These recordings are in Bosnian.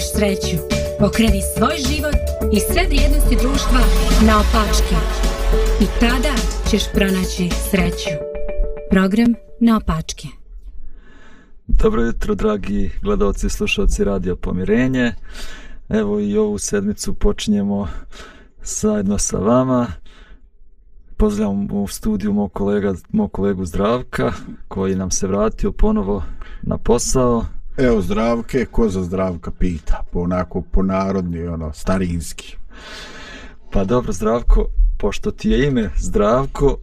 tražiš sreću, okreni svoj život i sve vrijednosti društva na opačke. I tada ćeš pronaći sreću. Program na opačke. Dobro jutro, dragi gledalci i slušalci Radio Pomirenje. Evo i ovu sedmicu počinjemo zajedno sa vama. Pozdravljam u studiju mog, kolega, mog kolegu Zdravka, koji nam se vratio ponovo na posao. Evo zdravke, ko za zdravka pita, po onako po narodni, ono, starinski. Pa dobro, Zdravko, pošto ti je ime Zdravko,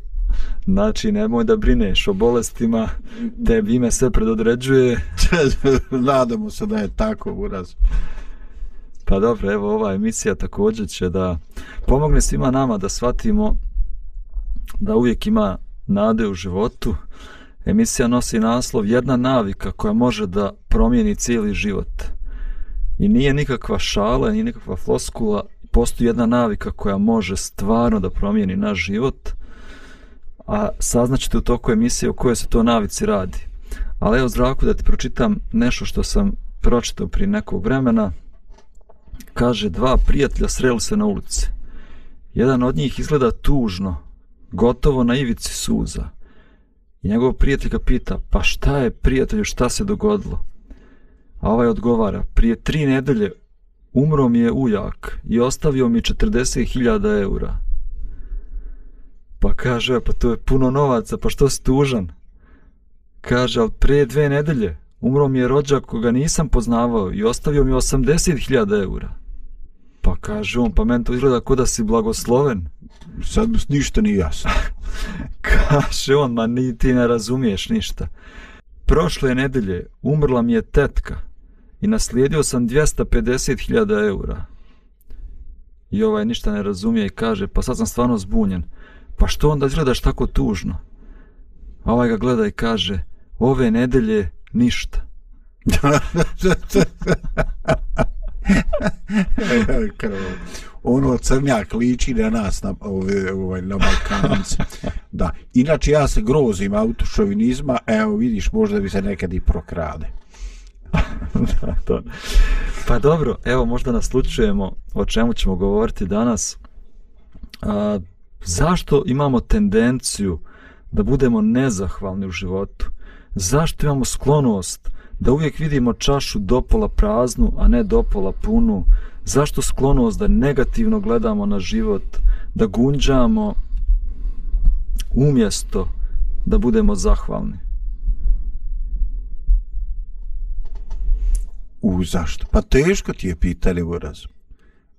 znači nemoj da brineš o bolestima, tebi ime sve predodređuje. Nadamo se da je tako uraz. Pa dobro, evo ova emisija također će da pomogne svima nama da shvatimo da uvijek ima nade u životu. Emisija nosi naslov Jedna navika koja može da promijeni cijeli život. I nije nikakva šala, nije nikakva floskula, postoji jedna navika koja može stvarno da promijeni naš život, a saznaćete u toku emisije o kojoj se to navici radi. Ali evo zdravku da ti pročitam nešto što sam pročitao prije nekog vremena. Kaže, dva prijatelja sreli se na ulici. Jedan od njih izgleda tužno, gotovo na ivici suza. I njegov prijatelj ga pita, pa šta je prijatelju, šta se dogodilo? A ovaj odgovara, prije tri nedelje umro mi je ujak i ostavio mi 40.000 eura. Pa kaže, pa to je puno novaca, pa što si tužan? Kaže, ali prije dve nedelje umro mi je rođak koga nisam poznavao i ostavio mi 80.000 eura. Pa kaže on, pa meni to izgleda kod da si blagosloven. Sad ništa nije jasno. kaže on, ma ni ti ne razumiješ ništa. Prošle nedelje umrla mi je tetka i naslijedio sam 250.000 eura. I ovaj ništa ne razumije i kaže, pa sad sam stvarno zbunjen. Pa što onda izgledaš tako tužno? A ovaj ga gleda i kaže, ove nedelje ništa. ono crnjak liči na nas na, ove, ovaj, na Balkanci. Da. Inače ja se grozim autošovinizma, evo vidiš možda bi se nekad i prokrade. da, to. Pa dobro, evo možda naslučujemo o čemu ćemo govoriti danas. A, zašto imamo tendenciju da budemo nezahvalni u životu? Zašto imamo sklonost da uvijek vidimo čašu dopola praznu, a ne dopola punu? Zašto sklonost da negativno gledamo na život, da gunđamo umjesto da budemo zahvalni? U, zašto? Pa teško ti je pitali uraz.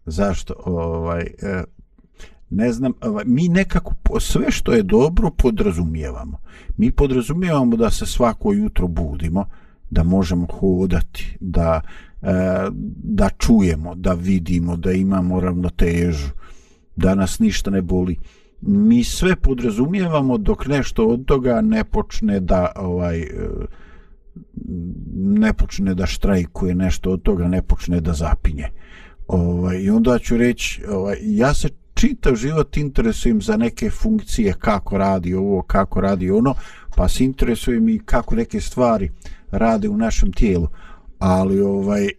Zašto? Ovaj, e, ne znam, ovaj, mi nekako sve što je dobro podrazumijevamo. Mi podrazumijevamo da se svako jutro budimo, da možemo hodati, da, E, da čujemo, da vidimo, da imamo ravnotežu, da nas ništa ne boli. Mi sve podrazumijevamo dok nešto od toga ne počne da ovaj, e, ne počne da štrajkuje nešto od toga, ne počne da zapinje. Ovaj, I onda ću reći, ovaj, ja se čitav život interesujem za neke funkcije, kako radi ovo, kako radi ono, pa se interesujem i kako neke stvari rade u našem tijelu. Ali ovaj e,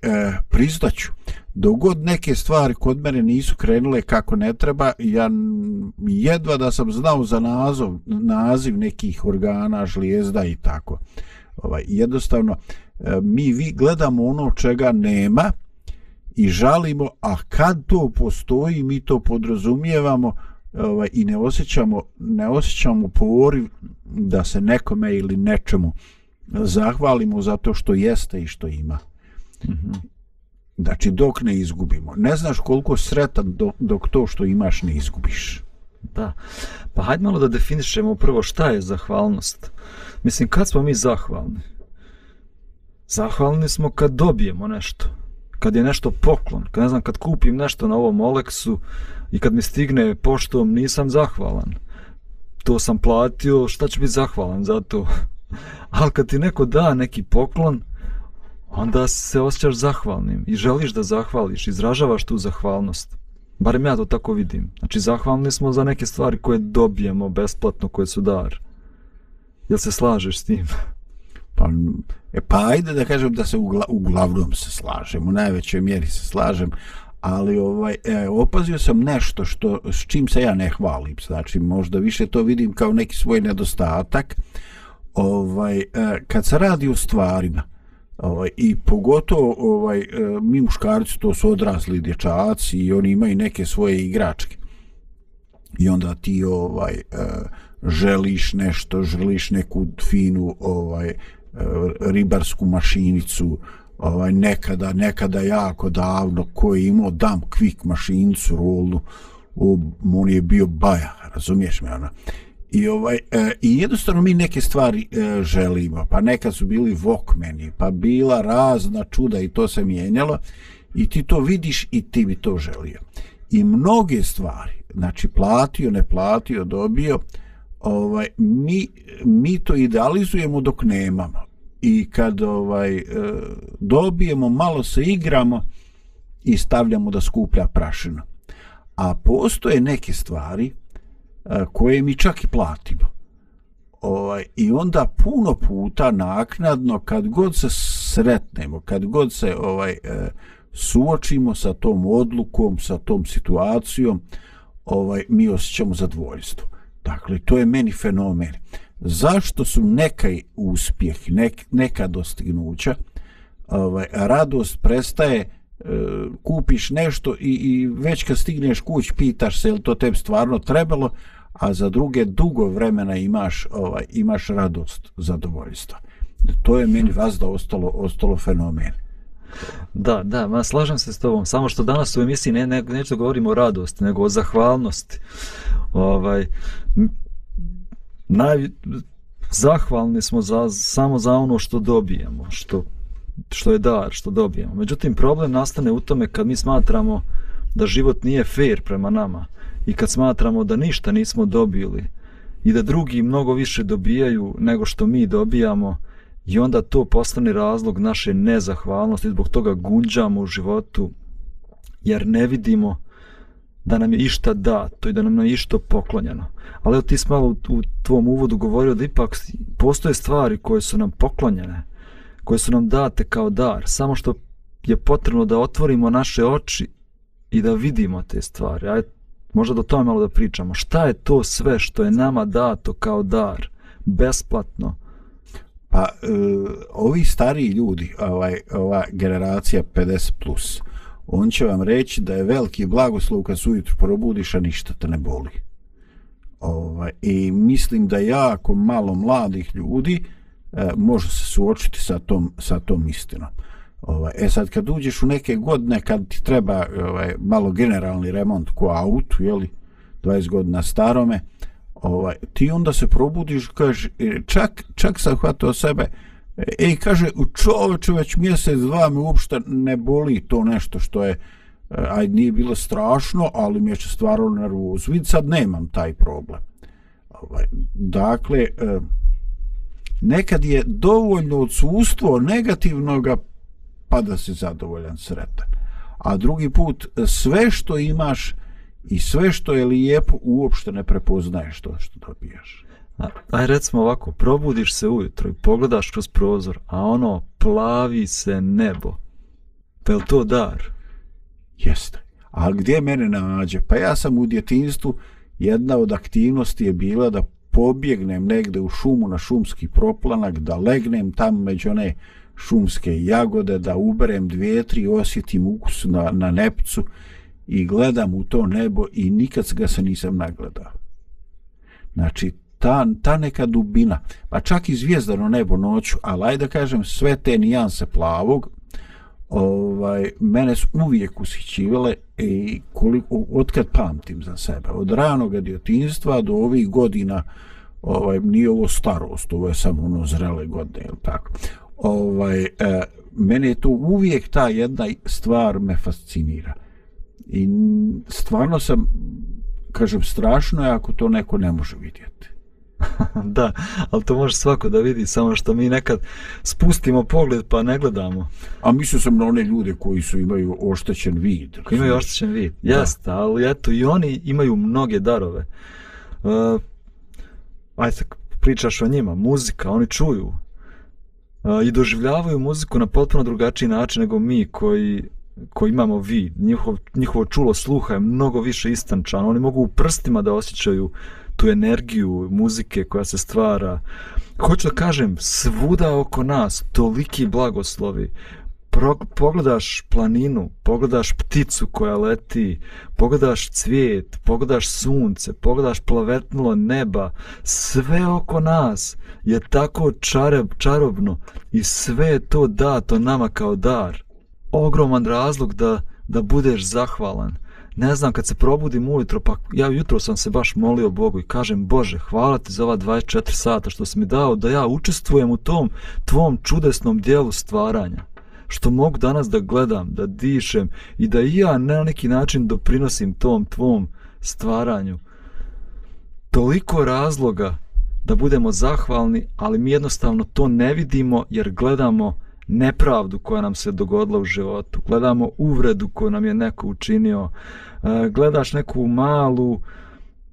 priznaću, dogod neke stvari kod mene nisu krenule kako ne treba, ja jedva da sam znao za naziv, naziv nekih organa, žlijezda i tako. Ovaj jednostavno e, mi vi gledamo ono čega nema i žalimo a kad to postoji mi to podrazumijevamo ovaj i ne osjećamo ne osjećamo poriv da se nekome ili nečemu zahvalimo za to što jeste i što ima. Mm -hmm. Znači, dok ne izgubimo. Ne znaš koliko sretan dok, dok to što imaš ne izgubiš. Da. Pa hajde malo da definišemo prvo šta je zahvalnost. Mislim, kad smo mi zahvalni? Zahvalni smo kad dobijemo nešto. Kad je nešto poklon. Kad ne znam, kad kupim nešto na ovom Olexu i kad mi stigne poštom, nisam zahvalan. To sam platio, šta ću biti zahvalan za to? Ali kad ti neko da neki poklon, onda se osjećaš zahvalnim i želiš da zahvališ, izražavaš tu zahvalnost. Barem ja to tako vidim. Znači, zahvalni smo za neke stvari koje dobijemo besplatno, koje su dar. Jel se slažeš s tim? Pa, e, pa ajde da kažem da se ugla, uglavnom se slažem, u najvećoj mjeri se slažem, ali ovaj e, opazio sam nešto što s čim se ja ne hvalim znači možda više to vidim kao neki svoj nedostatak ovaj e, kad se radi o stvarima ovaj i pogotovo ovaj e, mi muškarci to su odrasli dječaci i oni imaju neke svoje igračke. I onda ti ovaj e, želiš nešto želiš neku finu ovaj ribarsku mašinicu ovaj nekada nekada jako davno ko je imao dam quick mašinicu rolnu on je bio baja razumiješ me ona i ovaj e, i jednostavno mi neke stvari e, želimo. Pa nekad su bili vokmeni pa bila razna čuda i to se mijenjalo i ti to vidiš i ti bi to želio. I mnoge stvari znači platio ne platio dobio ovaj mi mi to idealizujemo dok nemamo. I kad ovaj e, dobijemo malo se igramo i stavljamo da skuplja prašinu. A postoje neke stvari koje mi čak i platimo. Ovaj i onda puno puta naknadno kad god se sretnemo kad god se ovaj e, suočimo sa tom odlukom sa tom situacijom ovaj mi osjećamo zadovoljstvo. Dakle to je meni fenomen. Zašto su nekaj uspjeh, nek, neka dostignuća, ovaj, radost prestaje, kupiš nešto i, i već kad stigneš kuć pitaš se li to tebi stvarno trebalo, a za druge dugo vremena imaš ovaj imaš radost, zadovoljstvo. To je meni vas da ostalo, ostalo fenomen. Da, da, ma slažem se s tobom, samo što danas u emisiji ne, ne, neću govorimo o radosti, nego o zahvalnosti. Ovaj, naj zahvalni smo za samo za ono što dobijemo, što što je dar, što dobijemo. Međutim problem nastane u tome kad mi smatramo da život nije fair prema nama i kad smatramo da ništa nismo dobili i da drugi mnogo više dobijaju nego što mi dobijamo i onda to postane razlog naše nezahvalnosti zbog toga gunđamo u životu jer ne vidimo da nam je išta dato i da nam je išto poklonjeno. Ali evo ti si malo u, u tvom uvodu govorio da ipak postoje stvari koje su nam poklonjene, koje su nam date kao dar, samo što je potrebno da otvorimo naše oči i da vidimo te stvari. Ajde, možda do tome malo da pričamo. Šta je to sve što je nama dato kao dar, besplatno? Pa, e, ovi stari ljudi, ovaj, ova generacija 50+, plus, on će vam reći da je veliki blagoslov kad se ujutru probudiš, a ništa te ne boli. Ovaj, I mislim da jako malo mladih ljudi e, može se suočiti sa tom, sa tom istinom. Ovaj, e sad, kad uđeš u neke godine, kad ti treba ovaj, malo generalni remont ko autu, jeli, 20 godina starome, ovaj, ti onda se probudiš, kaže, čak, čak sam hvatao sebe, E, kaže, u čoveče već mjesec, dva me uopšte ne boli to nešto što je, e, aj nije bilo strašno, ali mi je stvarno nervoz. Vid sad nemam taj problem. Ovaj, dakle, e, nekad je dovoljno odsustvo negativnog pa da si zadovoljan, sretan. A drugi put, sve što imaš i sve što je lijepo, uopšte ne prepoznaješ to što dobiješ. Aj recimo ovako, probudiš se ujutro i pogledaš kroz prozor, a ono plavi se nebo. Pa je to dar? Jeste. A gdje mene nađe? Pa ja sam u djetinstvu, jedna od aktivnosti je bila da pobjegnem negde u šumu na šumski proplanak, da legnem tam među one šumske jagode, da uberem dvije, tri, osjetim ukus na, na nepcu i gledam u to nebo i nikad ga se nisam nagledao. Znači, ta, ta neka dubina, pa čak i zvijezdano nebo noću, ali ajde da kažem sve te nijanse plavog, ovaj, mene su uvijek ushićivale i koliko, otkad pamtim za sebe, od ranog djetinstva do ovih godina, ovaj, nije ovo starost, ovo je samo ono zrele godine, ili tako. Ovaj, e, mene je to uvijek ta jedna stvar me fascinira. I stvarno sam, kažem, strašno je ako to neko ne može vidjeti. da, ali to može svako da vidi, samo što mi nekad spustimo pogled pa ne gledamo. A mislio sam na one ljude koji su imaju oštećen vid. Koji imaju oštećen vid, jeste, ali eto i oni imaju mnoge darove. Uh, ajde, pričaš o njima, muzika, oni čuju. a, i doživljavaju muziku na potpuno drugačiji način nego mi koji koji imamo vi, njihov, njihovo čulo sluha je mnogo više istančano, oni mogu u prstima da osjećaju tu energiju muzike koja se stvara. Hoću da kažem, svuda oko nas toliki blagoslovi. Pro, pogledaš planinu, pogledaš pticu koja leti, pogledaš cvijet, pogledaš sunce, pogledaš plavetnulo neba, sve oko nas je tako čareb, čarobno i sve je to dato nama kao dar. Ogroman razlog da, da budeš zahvalan ne znam, kad se probudim ujutro, pa ja jutro sam se baš molio Bogu i kažem, Bože, hvala ti za ova 24 sata što si mi dao da ja učestvujem u tom tvom čudesnom dijelu stvaranja. Što mogu danas da gledam, da dišem i da i ja na neki način doprinosim tom tvom stvaranju. Toliko razloga da budemo zahvalni, ali mi jednostavno to ne vidimo jer gledamo nepravdu koja nam se dogodila u životu. Gledamo uvredu koju nam je neko učinio. E, gledaš neku malu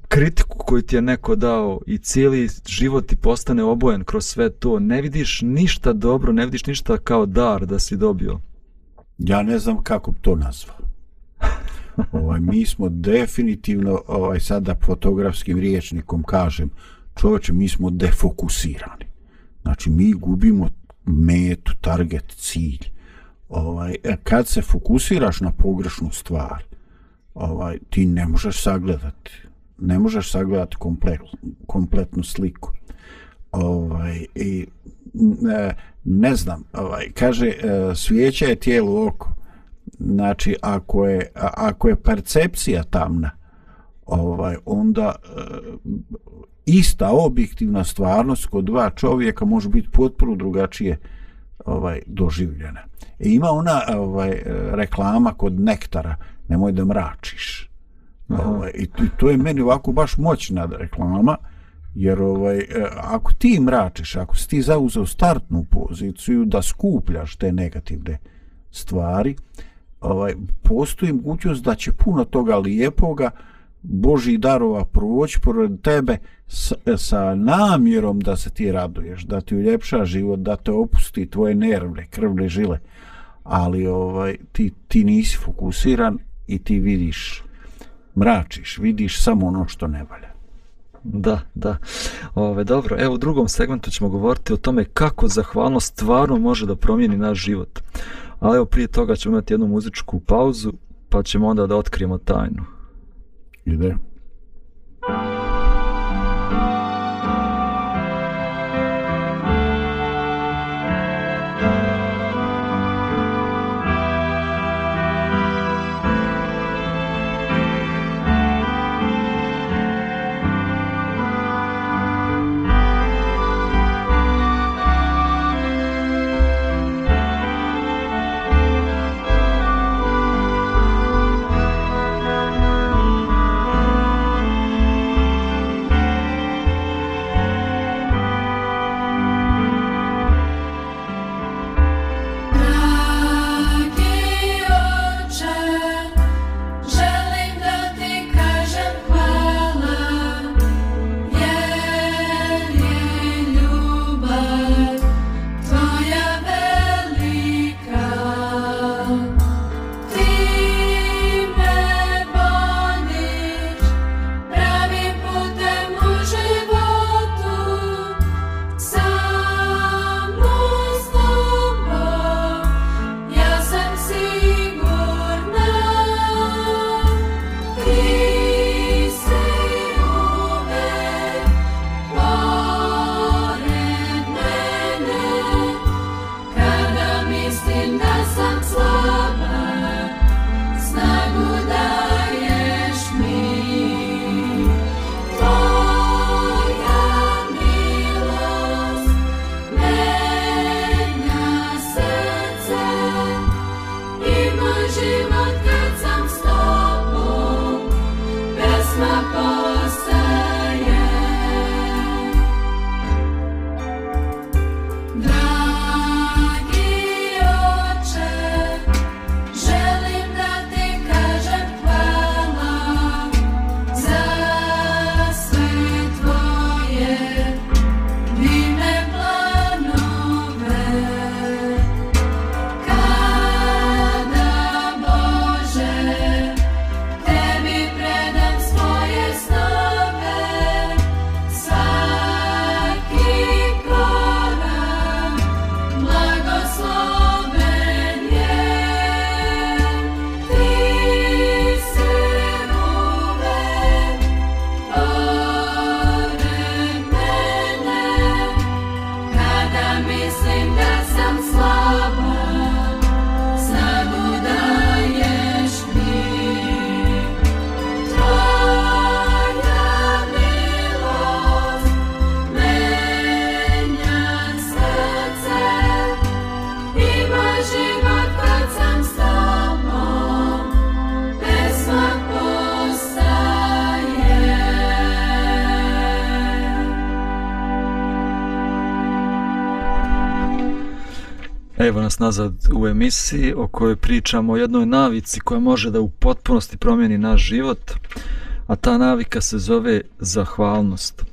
kritiku koju ti je neko dao i cijeli život ti postane obojen kroz sve to. Ne vidiš ništa dobro, ne vidiš ništa kao dar da si dobio. Ja ne znam kako to nazvao. ovaj, mi smo definitivno, ovaj, sada fotografskim riječnikom kažem, čovječe, mi smo defokusirani. Znači, mi gubimo metu, target, cilj. Ovaj, e, kad se fokusiraš na pogrešnu stvar, ovaj, ti ne možeš sagledati, ne možeš sagledati komplet, kompletnu sliku. Ovaj, i, ne, ne znam, ovaj, kaže, e, svijeća je tijelo oko. Znači, ako je, ako je percepcija tamna, ovaj, onda e, ista objektivna stvarnost kod dva čovjeka može biti potpuno drugačije ovaj doživljena. E, ima ona ovaj reklama kod nektara, nemoj da mračiš. Ovaj, i, I to je meni ovako baš moćna reklama, jer ovaj, e, ako ti mračiš, ako si ti zauzeo startnu poziciju da skupljaš te negativne stvari, ovaj, postoji mogućnost da će puno toga lijepoga Boži darova proći pored tebe sa, sa namjerom da se ti raduješ, da ti uljepša život, da te opusti tvoje nervne, krvne žile. Ali ovaj ti, ti nisi fokusiran i ti vidiš, mračiš, vidiš samo ono što ne valja. Da, da. Ove, dobro, evo u drugom segmentu ćemo govoriti o tome kako zahvalnost stvarno može da promijeni naš život. Ali evo prije toga ćemo imati jednu muzičku pauzu, pa ćemo onda da otkrijemo tajnu. Ide. Vas nazad u emisiji o kojoj pričamo o jednoj navici koja može da u potpunosti promijeni naš život, a ta navika se zove zahvalnost.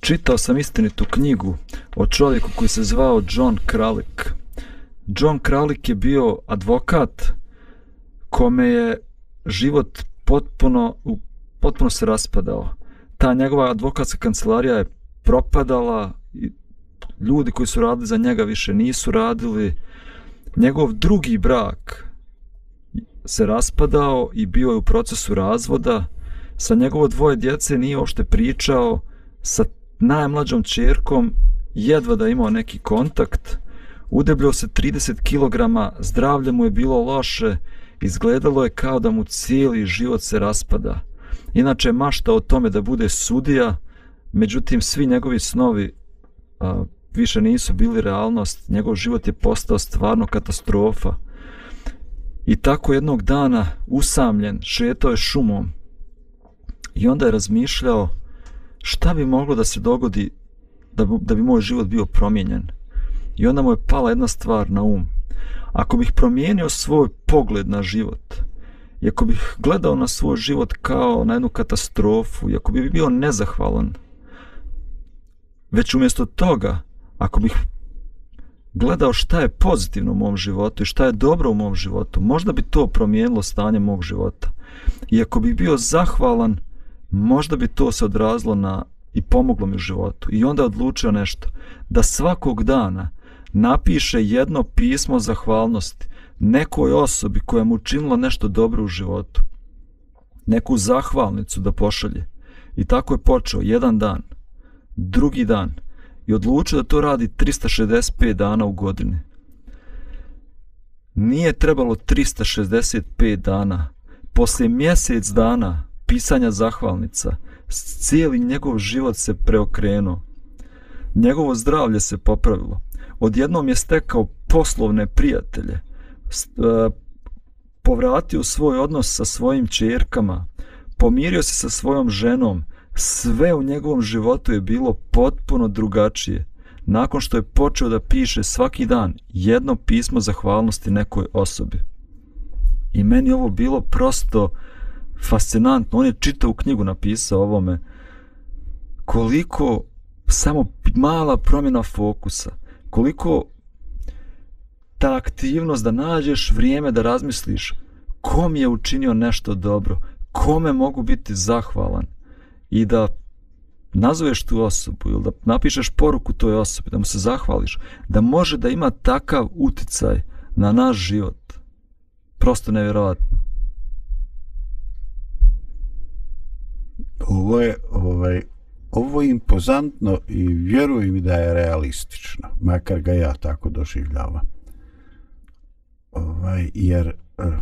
Čitao sam istinitu knjigu o čovjeku koji se zvao John Kralik. John Kralik je bio advokat kome je život potpuno, potpuno se raspadao. Ta njegova advokatska kancelarija je propadala i ljudi koji su radili za njega više nisu radili. Njegov drugi brak se raspadao i bio je u procesu razvoda. Sa njegovo dvoje djece nije ošte pričao. Sa najmlađom čerkom jedva da imao neki kontakt. Udebljao se 30 kg, zdravlje mu je bilo loše, izgledalo je kao da mu cijeli život se raspada. Inače mašta o tome da bude sudija, međutim svi njegovi snovi a, više nisu bili realnost, njegov život je postao stvarno katastrofa. I tako jednog dana, usamljen, šetao je šumom i onda je razmišljao šta bi moglo da se dogodi da, da bi moj život bio promijenjen. I onda mu je pala jedna stvar na um. Ako bih promijenio svoj pogled na život, i ako bih gledao na svoj život kao na jednu katastrofu, i ako bih bio nezahvalan, već umjesto toga, ako bih gledao šta je pozitivno u mom životu i šta je dobro u mom životu, možda bi to promijenilo stanje mog života. I ako bih bio zahvalan, možda bi to se odrazilo na i pomoglo mi u životu. I onda je odlučio nešto, da svakog dana napiše jedno pismo zahvalnosti nekoj osobi koja mu učinila nešto dobro u životu. Neku zahvalnicu da pošalje. I tako je počeo jedan dan, drugi dan, i odlučio da to radi 365 dana u godini. Nije trebalo 365 dana. Poslije mjesec dana pisanja zahvalnica, cijeli njegov život se preokrenuo. Njegovo zdravlje se popravilo. Odjednom je stekao poslovne prijatelje. E, povratio svoj odnos sa svojim čerkama. Pomirio se sa svojom ženom sve u njegovom životu je bilo potpuno drugačije. Nakon što je počeo da piše svaki dan jedno pismo zahvalnosti nekoj osobi. I meni ovo bilo prosto fascinantno. On je čitao u knjigu napisao ovome koliko samo mala promjena fokusa, koliko ta aktivnost da nađeš vrijeme da razmisliš kom je učinio nešto dobro, kome mogu biti zahvalan, i da nazoveš tu osobu ili da napišeš poruku toj osobi, da mu se zahvališ, da može da ima takav uticaj na naš život. Prosto nevjerovatno. Ovo je, ovaj, ovo je impozantno i vjerujem mi da je realistično, makar ga ja tako doživljavam. Ovaj, jer eh,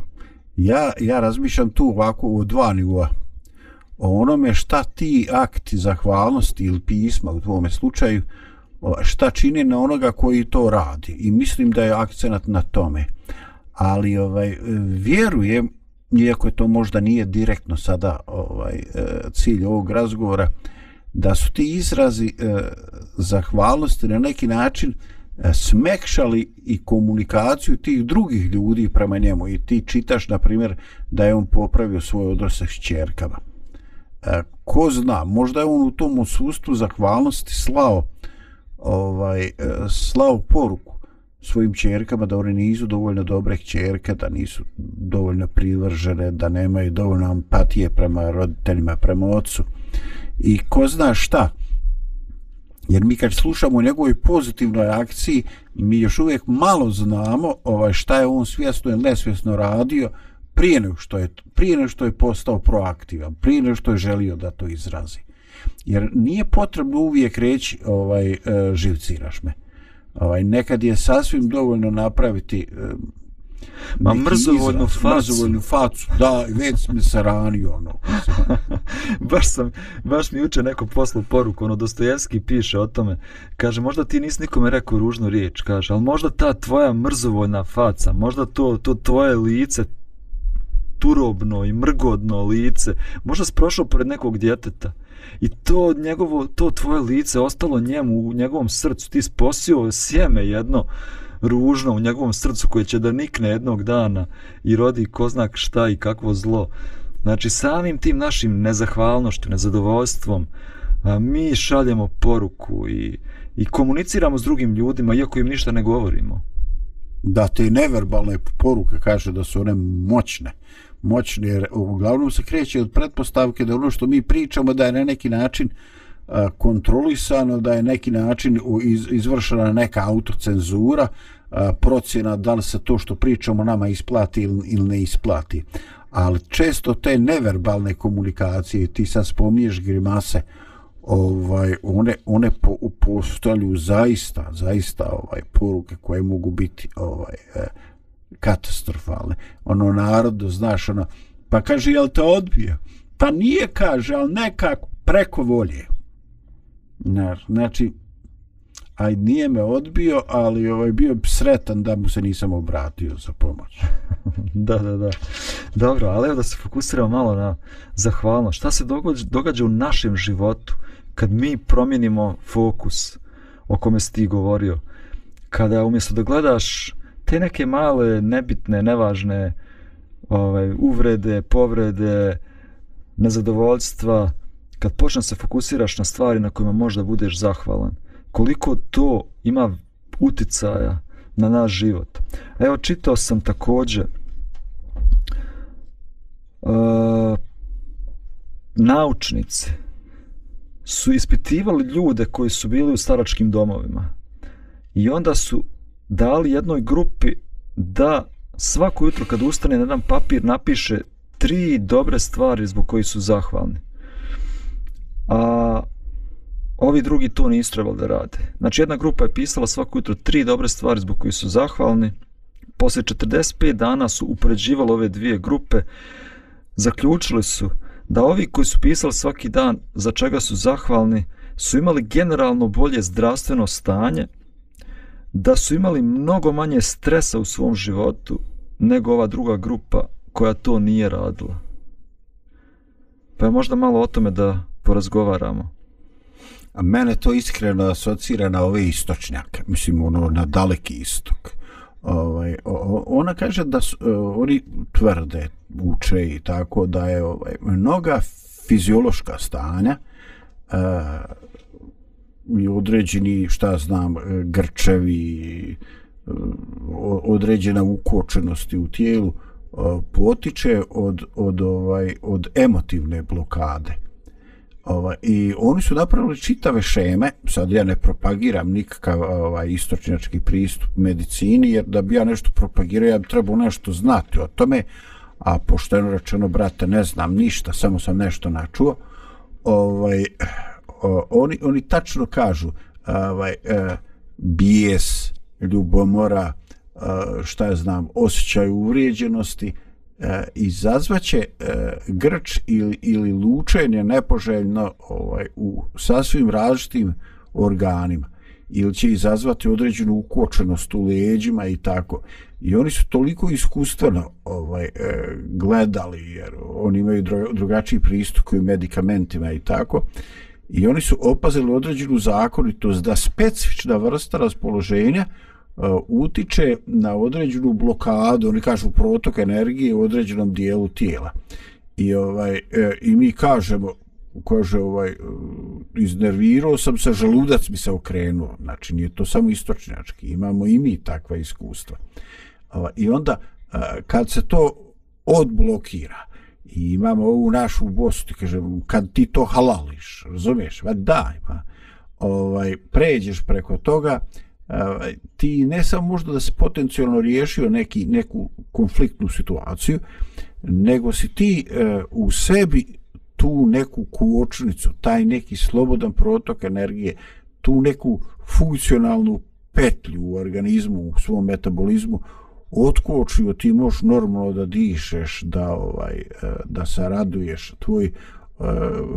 ja, ja razmišljam tu ovako u dva nivoa o onome šta ti akti zahvalnosti ili pisma u tvome slučaju šta čini na onoga koji to radi. I mislim da je akcenat na tome. Ali ovaj vjerujem iako je to možda nije direktno sada ovaj e, cilj ovog razgovora da su ti izrazi eh, zahvalnosti na neki način eh, smekšali i komunikaciju tih drugih ljudi prema njemu. I ti čitaš na primjer da je on popravio svoj odnos s čerkama E, ko zna, možda je on u tom odsustvu zahvalnosti slao ovaj, e, slao poruku svojim čerkama da one nisu dovoljno dobre čerke, da nisu dovoljno privržene, da nemaju dovoljno empatije prema roditeljima, prema ocu. I ko zna šta, jer mi kad slušamo o njegovoj pozitivnoj akciji, mi još uvijek malo znamo ovaj, šta je on svjesno ili nesvjesno radio, prije nego što je prije nego što je postao proaktivan, prije nego što je želio da to izrazi. Jer nije potrebno uvijek reći ovaj e, živciraš me. Ovaj nekad je sasvim dovoljno napraviti e, Ma mrzovoljnu facu. Mrzovoljnu facu, da, već mi se ranio, ono. baš sam, baš mi uče neko poslu poruku, ono, Dostojevski piše o tome, kaže, možda ti nisi nikome rekao ružnu riječ, kaže, ali možda ta tvoja mrzovoljna faca, možda to, to tvoje lice, turobno i mrgodno lice, možda si prošao pored nekog djeteta i to njegovo, to tvoje lice ostalo njemu u njegovom srcu, ti sposio sjeme jedno ružno u njegovom srcu koje će da nikne jednog dana i rodi ko zna šta i kakvo zlo. Znači samim tim našim nezahvalnošću, nezadovoljstvom, a, mi šaljemo poruku i, i komuniciramo s drugim ljudima iako im ništa ne govorimo. Da, te neverbalne poruke kaže da su one moćne moćni, jer uglavnom se kreće od pretpostavke da ono što mi pričamo da je na neki način kontrolisano, da je neki način izvršena neka autocenzura, procjena da li se to što pričamo nama isplati ili ne isplati. Ali često te neverbalne komunikacije, ti sad spominješ grimase, ovaj one one po, postavljaju zaista zaista ovaj poruke koje mogu biti ovaj e, katastrofalne. Ono narodu, znaš ono pa kaže jel te odbija? Pa nije kaže al nekako preko volje. Znači aj nije me odbio ali ovaj bio sretan da mu se nisam obratio za pomoć. Da da da. Dobro ali evo da se fokusiramo malo na zahvalnost. Šta se događa, događa u našem životu kad mi promijenimo fokus o kome si ti govorio, kada umjesto da gledaš te neke male, nebitne, nevažne ovaj, uvrede, povrede, nezadovoljstva, kad počneš se fokusiraš na stvari na kojima možda budeš zahvalan, koliko to ima uticaja na naš život. Evo, čitao sam također uh, naučnici, su ispitivali ljude koji su bili u staračkim domovima i onda su dali jednoj grupi da svako jutro kad ustane na jedan papir napiše tri dobre stvari zbog koji su zahvalni. A ovi drugi to nisu trebali da rade. Znači jedna grupa je pisala svako jutro tri dobre stvari zbog koji su zahvalni. Posle 45 dana su upoređivali ove dvije grupe. Zaključili su da ovi koji su pisali svaki dan za čega su zahvalni su imali generalno bolje zdravstveno stanje, da su imali mnogo manje stresa u svom životu nego ova druga grupa koja to nije radila. Pa je možda malo o tome da porazgovaramo. A mene to iskreno asocira na ove istočnjake, mislim ono na daleki istok. Ovaj, ona kaže da su, e, oni tvrde, uče i tako da je ovaj, mnoga fiziološka stanja uh, i određeni, šta znam, e, grčevi, e, određena ukočenosti u tijelu e, potiče od, od, ovaj, od emotivne blokade. Ovaj, I oni su napravili čitave šeme, sad ja ne propagiram nikakav ovaj, istočnjački pristup medicini, jer da bi ja nešto propagirao, ja bi trebao nešto znati o tome, a pošteno rečeno, brate, ne znam ništa, samo sam nešto načuo, ovaj, o, oni, oni tačno kažu ovaj, e, bijes, ljubomora, e, šta ja znam, osjećaj uvrijeđenosti, e, izazvaće e, grč ili, ili lučenje nepoželjno ovaj, u sasvim različitim organima ili će izazvati određenu ukočenost u leđima i tako. I oni su toliko iskustveno ovaj, e, gledali, jer oni imaju drugačiji pristup koji medikamentima i tako, i oni su opazili određenu zakonitost da specifična vrsta raspoloženja uh, utiče na određenu blokadu, oni kažu protok energije u određenom dijelu tijela. I ovaj e, i mi kažemo kaže ovaj e, iznervirao sam se želudac mi se okrenuo znači nije to samo istočnjački imamo i mi takva iskustva e, i onda kad se to odblokira i imamo ovu našu bostu kaže kad ti to halališ razumiješ? Va daj pa ovaj pređeš preko toga ovaj, ti ne samo možda da se potencijalno riješio neki neku konfliktnu situaciju nego si ti eh, u sebi tu neku kuočnicu, taj neki slobodan protok energije, tu neku funkcionalnu petlju u organizmu, u svom metabolizmu, otkočio ti možeš normalno da dišeš, da, ovaj, e, da se raduješ, tvoj uh,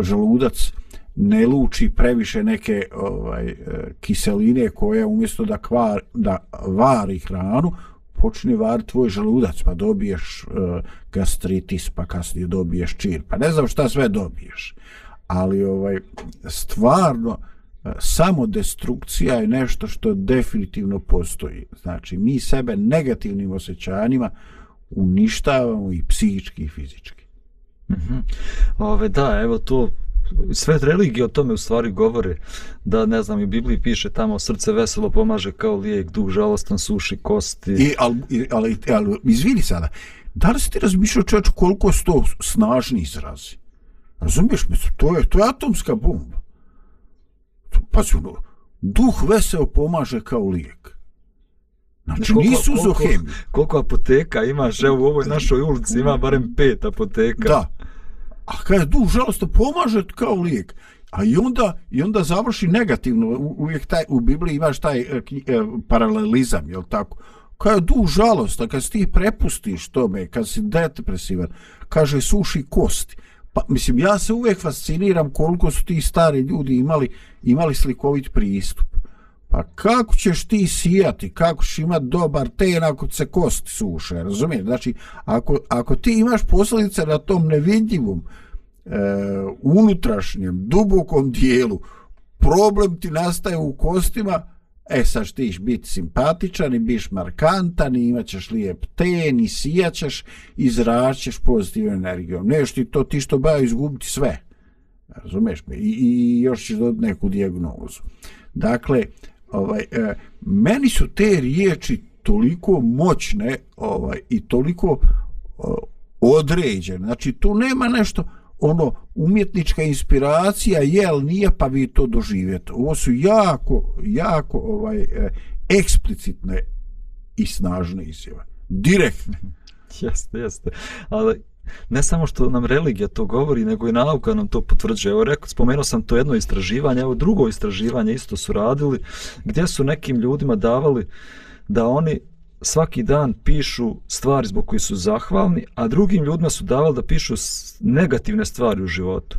želudac ne luči previše neke ovaj, e, kiseline koje umjesto da, kvar, da vari hranu, počne var tvoj želudac, pa dobiješ uh, gastritis, pa kasnije dobiješ čir, pa ne znam šta sve dobiješ. Ali ovaj stvarno uh, destrukcija je nešto što definitivno postoji. Znači, mi sebe negativnim osjećanjima uništavamo i psihički i fizički. Mm -hmm. Ove, da, evo to sve religije o tome u stvari govore da ne znam i u Bibliji piše tamo srce veselo pomaže kao lijek duh žalostan suši kosti i ali, ali, ali izvini sada da li si ti razmišljao čovječ koliko su to snažni izrazi razumiješ mi to je to je atomska bomba pa su ono, duh veseo pomaže kao lijek. Znači, koliko, nisu koliko, koliko, koliko apoteka imaš, evo u ovoj našoj ulici ima barem pet apoteka. Da, a kada duh žalosti pomaže kao lijek. A i onda i onda završi negativno. Uvijek taj u Bibliji imaš taj e, e, paralelizam je tako? Kada duh žalosti kad ti prepustiš tome kad si depresivan kaže suši kosti pa mislim ja se uvijek fasciniram koliko su ti stari ljudi imali imali slikovit pristup Pa kako ćeš ti sijati, kako ćeš imati dobar ten ako se kosti suše, razumiješ? Znači, ako, ako ti imaš posljedice na tom nevidljivom, e, unutrašnjem, dubokom dijelu, problem ti nastaje u kostima, e sad ti biti simpatičan i biš markantan i imat ćeš lijep ten i sijaćeš i zračeš pozitivnu energiju. Nešto ti to ti što baje izgubiti sve. Razumeš me? I, I još ćeš dobiti neku dijagnozu. Dakle, ovaj e, meni su te riječi toliko moćne ovaj i toliko o, određene znači tu nema nešto ono umjetnička inspiracija jel nije pa vi to doživjeti. Ovo su jako jako ovaj e, eksplicitne i snažne izjave. Direktne. Jeste jeste. Ali ne samo što nam religija to govori, nego i nauka nam to potvrđuje. Evo, rekao, spomenuo sam to jedno istraživanje, evo drugo istraživanje isto su radili, gdje su nekim ljudima davali da oni svaki dan pišu stvari zbog koji su zahvalni, a drugim ljudima su davali da pišu negativne stvari u životu.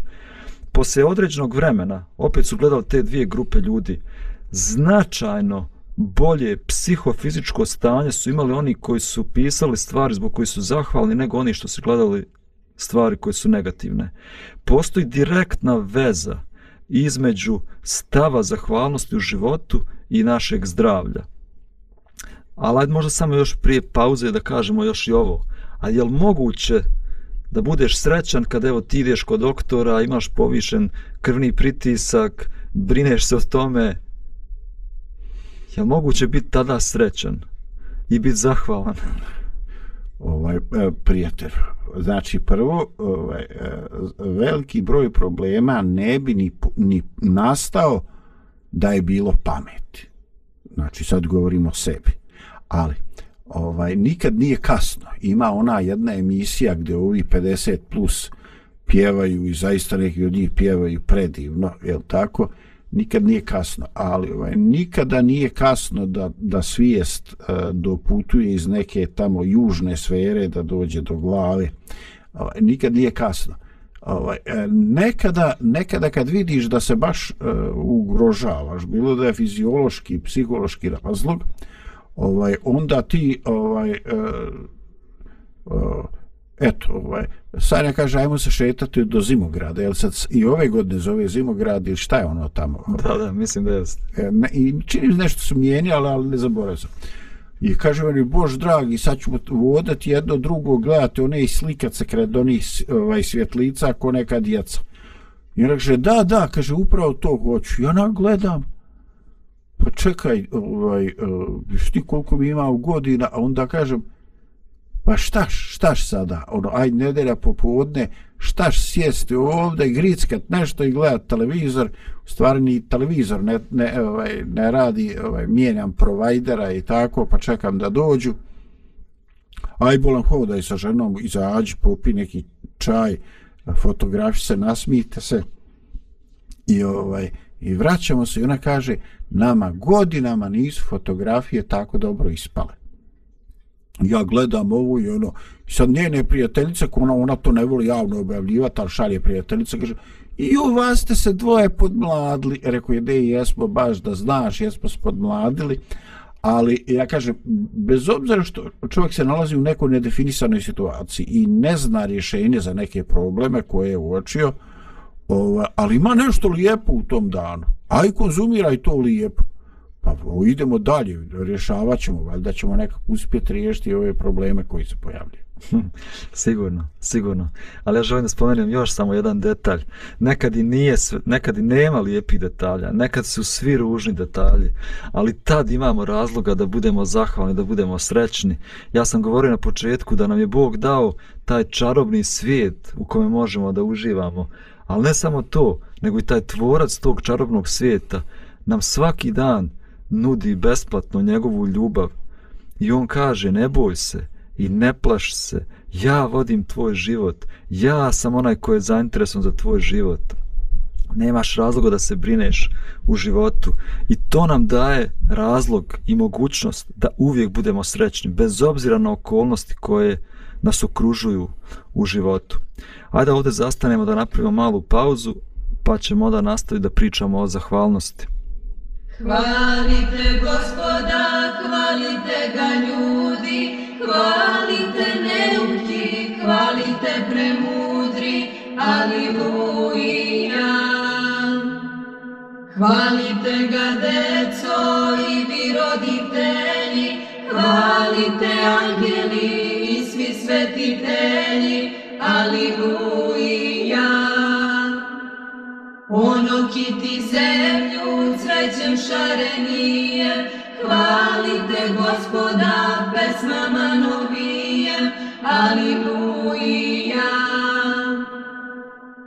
Posle određenog vremena, opet su gledali te dvije grupe ljudi, značajno bolje psihofizičko stanje su imali oni koji su pisali stvari zbog koji su zahvalni nego oni što su gledali stvari koje su negativne. Postoji direktna veza između stava zahvalnosti u životu i našeg zdravlja. Ali ajde možda samo još prije pauze da kažemo još i ovo. A je li moguće da budeš srećan kad evo ti ideš kod doktora, imaš povišen krvni pritisak, brineš se o tome, je moguće biti tada srećan i biti zahvalan? Ovaj, e, prijatelj, znači prvo, ovaj, e, veliki broj problema ne bi ni, ni nastao da je bilo pamet. Znači sad govorimo o sebi. Ali, ovaj, nikad nije kasno. Ima ona jedna emisija gdje ovi 50 plus pjevaju i zaista neki od njih pjevaju predivno, je tako? nikad nije kasno, ali ovaj, nikada nije kasno da, da svijest uh, doputuje iz neke tamo južne sfere da dođe do glave. Ovaj, nikad nije kasno. Ovaj, e, nekada, nekada kad vidiš da se baš uh, ugrožavaš, bilo da je fiziološki, psihološki razlog, ovaj, onda ti ovaj, uh, uh, eto, ovaj, Sanja kaže, ajmo se šetati do Zimograda, jel sad i ove godine zove Zimograd ili šta je ono tamo? Da, da, mislim da je. E, ne, I čini mi nešto su mijenjali, ali ne zaboravim sam. I kaže meni, bož dragi, sad ćemo vodati jedno drugo, gledati one i slikat se kred onih ovaj, svjetlica ko neka djeca. I on kaže, da, da, kaže, upravo to hoću. Ja nam gledam, pa čekaj, ovaj, e, uh, šti koliko mi ima godina, a onda kažem, pa štaš, štaš sada, ono, aj nedelja popodne, štaš sjesti ovdje, grickat nešto i gledat televizor, u stvari ni televizor ne, ne, ovaj, ne radi, ovaj, mijenjam provajdera i tako, pa čekam da dođu. Aj bolan hodaj sa ženom, izađi, popi neki čaj, fotografi se, nasmijte se. I ovaj i vraćamo se i ona kaže nama godinama nisu fotografije tako dobro ispale. Ja gledam ovo i ono, sad njene prijateljice, ona, ona to ne voli javno objavljivati, ali šalje prijateljice, kaže, i u vas ste se dvoje podmladili, rekao je, de, jesmo baš da znaš, jesmo se podmladili, ali ja kažem, bez obzira što čovjek se nalazi u nekoj nedefinisanoj situaciji i ne zna rješenje za neke probleme koje je uočio, ova, ali ima nešto lijepo u tom danu. aj konzumiraj to lijepo. Pa o, idemo dalje, rješavat ćemo, valjda ćemo nekako uspjeti riješiti ove probleme koji se pojavljaju. Hm, sigurno, sigurno. Ali ja želim da spomenem još samo jedan detalj. Nekad i, nije, sve, nekad i nema lijepih detalja, nekad su svi ružni detalji, ali tad imamo razloga da budemo zahvalni, da budemo srećni. Ja sam govorio na početku da nam je Bog dao taj čarobni svijet u kome možemo da uživamo. Ali ne samo to, nego i taj tvorac tog čarobnog svijeta nam svaki dan nudi besplatno njegovu ljubav. I on kaže, ne boj se, i ne plaš se, ja vodim tvoj život, ja sam onaj koji je zainteresovan za tvoj život. Nemaš razloga da se brineš u životu i to nam daje razlog i mogućnost da uvijek budemo srećni, bez obzira na okolnosti koje nas okružuju u životu. Ajde ovdje zastanemo da napravimo malu pauzu, pa ćemo onda nastaviti da pričamo o zahvalnosti. Hvalite gospoda, hvalite ga ljudi, hvalite neuki, hvalite premudri, aliluja. Hvalite ga deco i vi roditelji, hvalite angeli svetitelji, aliluja. Ono kiti zemlju cvećem šarenije, hvalite gospoda pesmama novije, aliluja.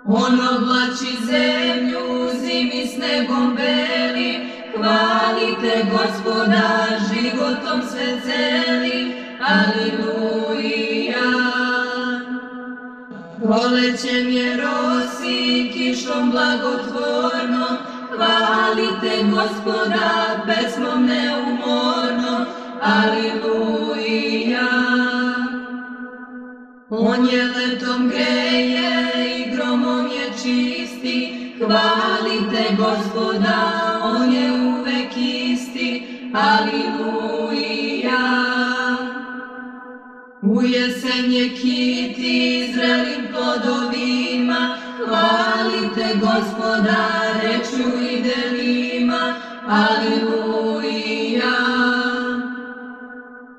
On oblači zemlju zimi snegom beli, hvalite gospoda životom sve celi, aliluja. Prolećem je rosi, kišom blagotvornom, hvalite gospoda pesmom neumorno, aliluja. On je letom greje i gromom je čisti, hvalite gospoda, on je uvek isti, aliluja. U jesen je kiti zrelim plodovima, hvalite gospoda, reču i delima, aliluja.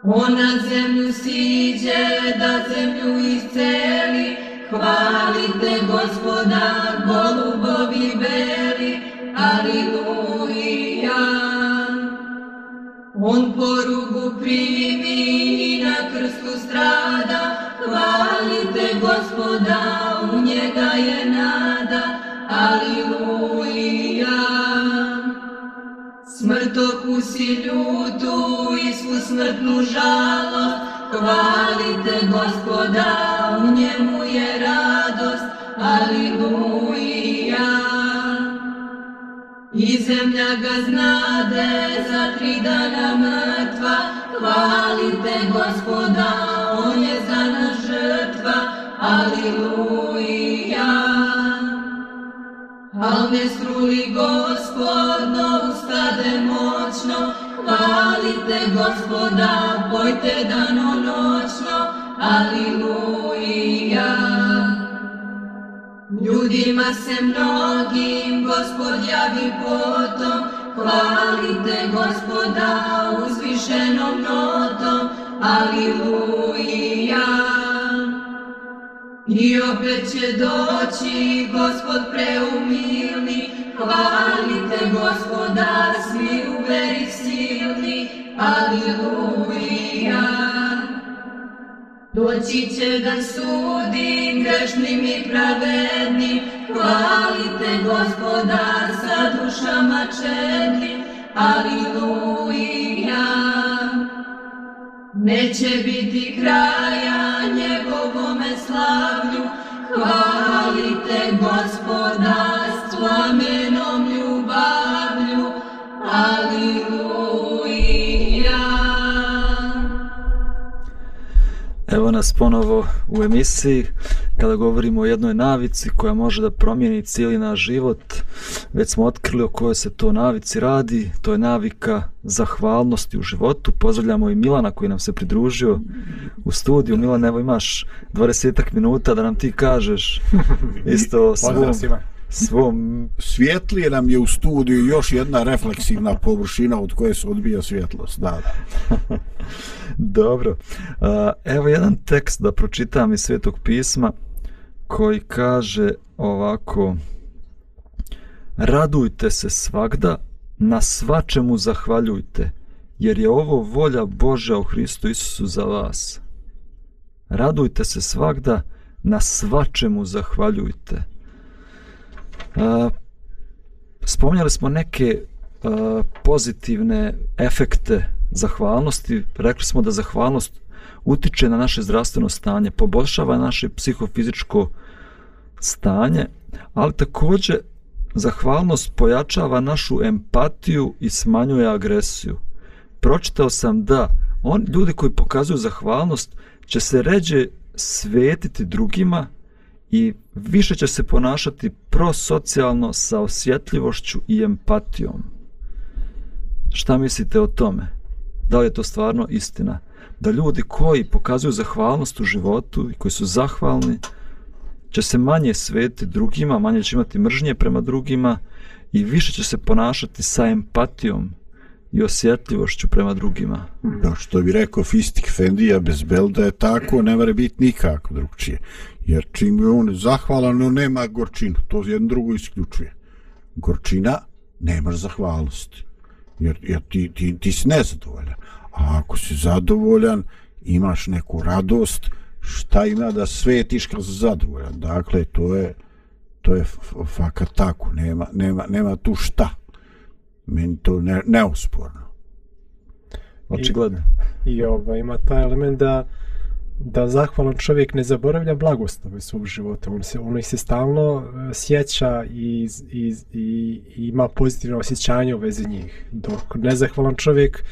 On na zemlju siđe, da zemlju isceli, si ljutu i svu smrtnu žalost, hvalite gospoda, u njemu je radost, aliluja. I zemlja ga znade za tri dana mrtva, hvalite gospoda, on je za nas žrtva, aliluja. Al ne struli gospodno, ustade moćno, hvalite gospoda, pojte dano noćno, aliluja. Ljudima se mnogim gospod javi potom, hvalite gospoda uzvišenom notom, aliluja. I opet će doći gospod preumilni, hvalite gospoda svi u veri silni, aliluja. Doći će da sudi grešnim i pravednim, hvalite gospoda sa dušama čednim, aliluja. Neće biti kraja njegovome slavlju, hvalite gospoda s plamenom ljubavlju, aliluja. Evo nas ponovo u emisiji kada govorimo o jednoj navici koja može da promijeni cijeli naš život. Već smo otkrili o kojoj se to navici radi. To je navika zahvalnosti u životu. Pozdravljamo i Milana koji nam se pridružio u studiju. Milan, evo imaš 20 minuta da nam ti kažeš isto svom, svom... Svjetlije nam je u studiju još jedna refleksivna površina od koje se odbija svjetlost. Da, da. Dobro. Evo jedan tekst da pročitam iz Svetog pisma koji kaže ovako Radujte se svagda, na svačemu zahvaljujte, jer je ovo volja Božja u Hristu Isusu za vas. Radujte se svagda, na svačemu zahvaljujte. Uh, spomnjali smo neke uh, pozitivne efekte zahvalnosti. Rekli smo da zahvalnost utiče na naše zdravstveno stanje, poboljšava naše psihofizičko stanje, ali također zahvalnost pojačava našu empatiju i smanjuje agresiju. Pročitao sam da on, ljudi koji pokazuju zahvalnost će se ređe svetiti drugima i više će se ponašati prosocijalno sa osjetljivošću i empatijom. Šta mislite o tome? Da li je to stvarno istina? Da ljudi koji pokazuju zahvalnost u životu i koji su zahvalni, će se manje sveti drugima, manje će imati mržnje prema drugima i više će se ponašati sa empatijom i osjetljivošću prema drugima. Da, što bi rekao Fistik Fendija, bez belda je tako, ne mora biti nikako drugčije. Jer čim je on zahvalan, on nema gorčinu. To jedno drugo isključuje. Gorčina, nemaš zahvalnost. Jer, jer ti, ti, ti si nezadovoljan. A ako si zadovoljan, imaš neku radost, šta ima da svetiš kad si zadovoljan. Dakle, to je, to je fakat tako. Nema, nema, nema tu šta meni to ne, neosporno. Očigledno. I, i ovaj, ima taj element da da zahvalan čovjek ne zaboravlja blagostave svog života. On se, on se stalno uh, sjeća i, i, i, i ima pozitivno osjećanje u vezi njih. Dok nezahvalan čovjek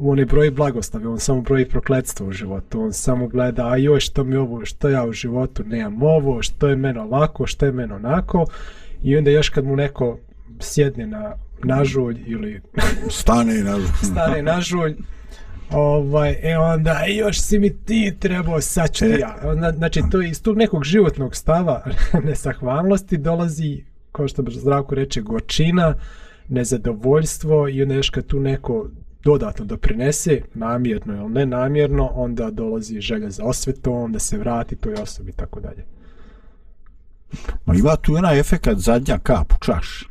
on ne broji blagostave, on samo broji prokledstvo u životu. On samo gleda, a joj što mi ovo, što ja u životu nemam ovo, što je meno ovako, što je meno onako. I onda još kad mu neko sjedne na nažulj ili stane na stane nažulj ovaj e onda još si mi ti trebao saći e. ja onda, znači to iz tog nekog životnog stava nesahvalnosti dolazi kao što zdravko reče gorčina nezadovoljstvo i onda još kad tu neko dodatno doprinese namjerno ili ne namjerno onda dolazi želja za osvetom da se vrati toj osobi i tako dalje Ma ima tu jedan efekt zadnja kap u čaši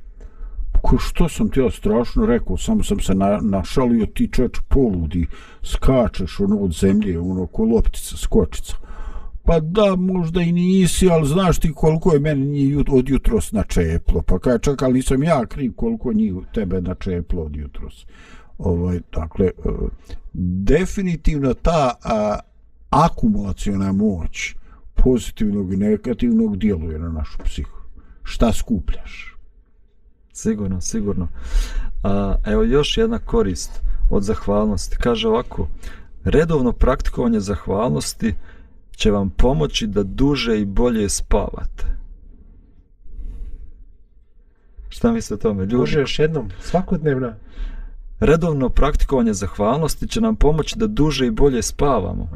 ko što sam ti ja strašno rekao, samo sam se na, našalio ti čeč poludi, skačeš ono od zemlje, ono ko loptica, skočica. Pa da, možda i nisi, ali znaš ti koliko je meni njih od jutros načeplo. Pa kaj čak, ali nisam ja kriv koliko njih tebe načeplo od jutros. Ovaj, dakle, e, definitivno ta a, akumulacijona moć pozitivnog i negativnog djeluje na našu psihu. Šta skupljaš? Sigurno, sigurno. A, evo još jedna korist od zahvalnosti. Kaže ovako, redovno praktikovanje zahvalnosti će vam pomoći da duže i bolje spavate. Šta mislite o tome? Ljudi? Može još jednom, svakodnevna. Redovno praktikovanje zahvalnosti će nam pomoći da duže i bolje spavamo.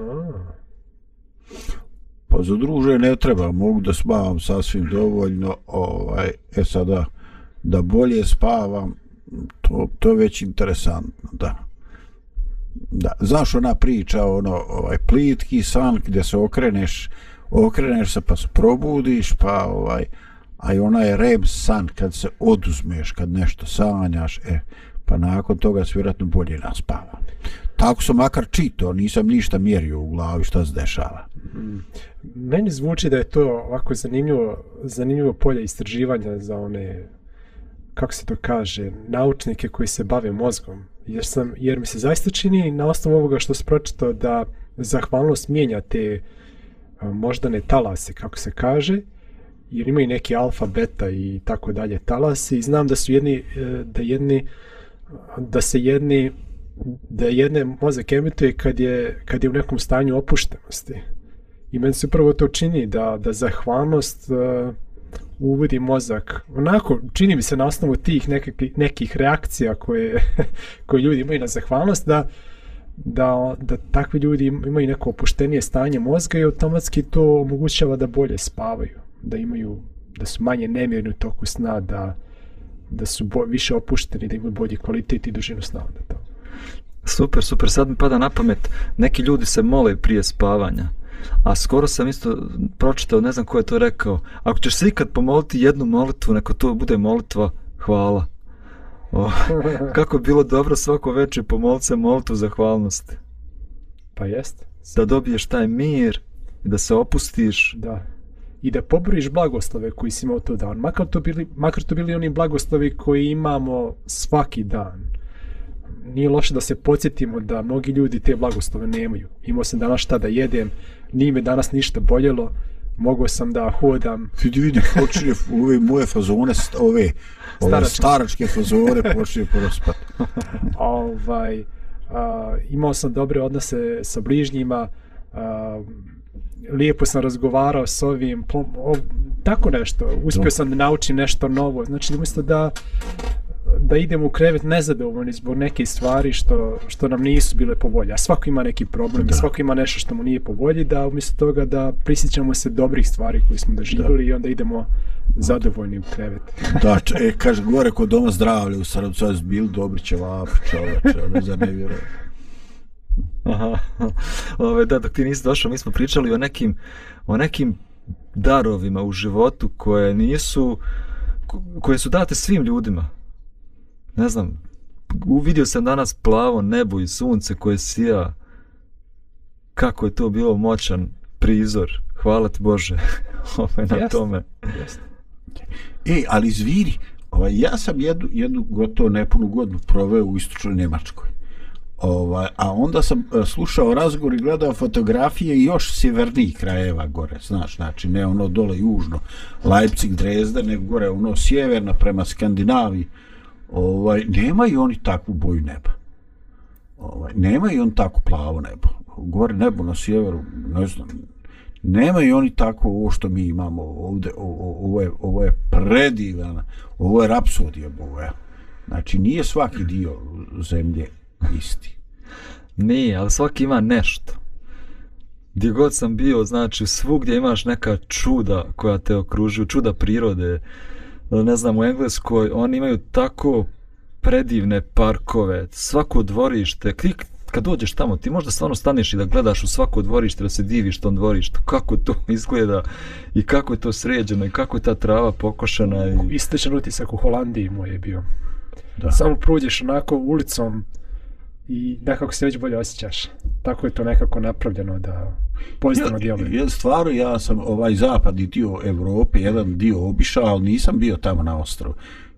Pa za druže ne treba, mogu da spavam sasvim dovoljno. Ovaj, e sada, da bolje spavam, to, to je već interesantno, da. Da, znaš ona priča, ono, ovaj, plitki san gdje se okreneš, okreneš se pa se probudiš, pa ovaj, a i ona je rem san kad se oduzmeš, kad nešto sanjaš, e, pa nakon toga se vjerojatno bolje naspava. Tako sam makar čito, nisam ništa mjerio u glavi šta se dešava. Meni zvuči da je to ovako zanimljivo, zanimljivo polje istraživanja za one kako se to kaže, naučnike koji se bave mozgom. Jer, sam, jer mi se zaista čini na osnovu ovoga što se pročitao da zahvalnost mijenja te e, moždane talase, kako se kaže, jer imaju neki alfa, beta i tako dalje talase i znam da su jedni, e, da jedni, da se jedni, da jedne mozak emituje kad je, kad je u nekom stanju opuštenosti. I meni se upravo to čini da, da zahvalnost uh, e, uvodi mozak. Onako, čini mi se na osnovu tih nekakvih, nekih reakcija koje, koje ljudi imaju na zahvalnost, da, da, da takvi ljudi imaju neko opuštenije stanje mozga i automatski to omogućava da bolje spavaju, da imaju da su manje nemirni u toku sna, da, da su bo, više opušteni, da imaju bolji kvalitet i dužinu sna. Da to. Super, super. Sad mi pada na pamet, neki ljudi se mole prije spavanja. A skoro sam isto pročitao, ne znam ko je to rekao, ako ćeš se ikad pomoliti jednu molitvu, neko to bude molitva hvala. O, kako je bilo dobro svako večer pomoliti se molitvu zahvalnosti. Pa jest. Da dobiješ taj mir, da se opustiš. Da. I da pobrojiš blagoslove koji si imao to dan. Makar to bili, makar to bili oni blagoslovi koji imamo svaki dan nije loše da se podsjetimo da mnogi ljudi te blagoslove nemaju. Imao sam danas šta da jedem, nije me danas ništa boljelo, mogao sam da hodam. Vidi, vidi, počne ove moje fazone, ove, ove staračke fazone počne poraspat. ovaj, a, imao sam dobre odnose sa bližnjima, a, lijepo sam razgovarao s ovim, po, o, tako nešto, uspio sam da naučim nešto novo. Znači, umjesto da da idemo u krevet nezadovoljni zbog neke stvari što, što nam nisu bile po volji. A svako ima neki problem, da. svako ima nešto što mu nije po volji, da umjesto toga da prisjećamo se dobrih stvari koje smo doživjeli i onda idemo zadovoljni u krevet. Da, če, e, kaže, gore kod doma zdravlje u sad bili dobri će vapi, čoveče, ne za ne vjerujem. Aha, Ove, da, dok ti nisi došao, mi smo pričali o nekim, o nekim darovima u životu koje nisu, koje su date svim ljudima ne znam, uvidio sam danas plavo nebo i sunce koje sija. Kako je to bilo moćan prizor. Hvala ti Bože ovaj, na jest, tome. Jest. E, ali zviri, ovaj, ja sam jednu, jednu gotovo nepunu godinu proveo u istočnoj Njemačkoj. Ovaj, a onda sam e, slušao razgovor i gledao fotografije još sjevernijih krajeva gore, znaš, znači ne ono dole južno, Leipzig, Dresden, nego gore ono sjeverno prema Skandinaviji, ovaj, nemaju oni takvu boju neba. Ovaj, nemaju on tako plavo nebo. Gore nebo na sjeveru, ne znam, nemaju oni tako ovo što mi imamo ovde, ovo, ovo, je, ovo je predivana, ovo je rapsodija boja. Znači, nije svaki dio zemlje isti. Nije, ali svaki ima nešto. Gdje god sam bio, znači, svugdje imaš neka čuda koja te okružuju, čuda prirode, ne znam, u Engleskoj, oni imaju tako predivne parkove, svako dvorište, ti kad dođeš tamo, ti možda stvarno staneš i da gledaš u svako dvorište, da se diviš tom dvorištu, kako to izgleda i kako je to sređeno i kako je ta trava pokošena. I... Istečan utisak u Holandiji moj je bio. Da. Samo prođeš onako ulicom i nekako se već bolje osjećaš. Tako je to nekako napravljeno da pozitivno ja, djeluje. Ja, stvarno ja sam ovaj zapadni dio Evrope, jedan dio obišao, ali nisam bio tamo na ostrovu.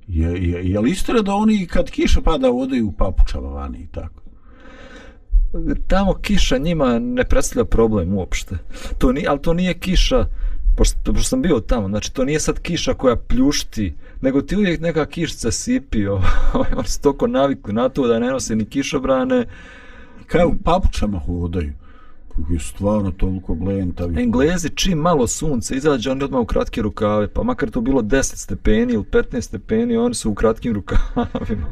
Je, je, je li istina da oni kad kiša pada odaju u papučama vani i tako? Tamo kiša njima ne predstavlja problem uopšte. To ni, ali to nije kiša, pošto, pošto sam bio tamo, znači to nije sad kiša koja pljušti, nego ti uvijek neka kišca sipi, ovaj, oni su toko navikli na to da ne nose ni kišobrane. Kaj u papučama hodaju? je stvarno toliko blentavi. Englezi čim malo sunce izađe, oni odmah u kratke rukave, pa makar to bilo 10 stepeni ili 15 stepeni, oni su u kratkim rukavima.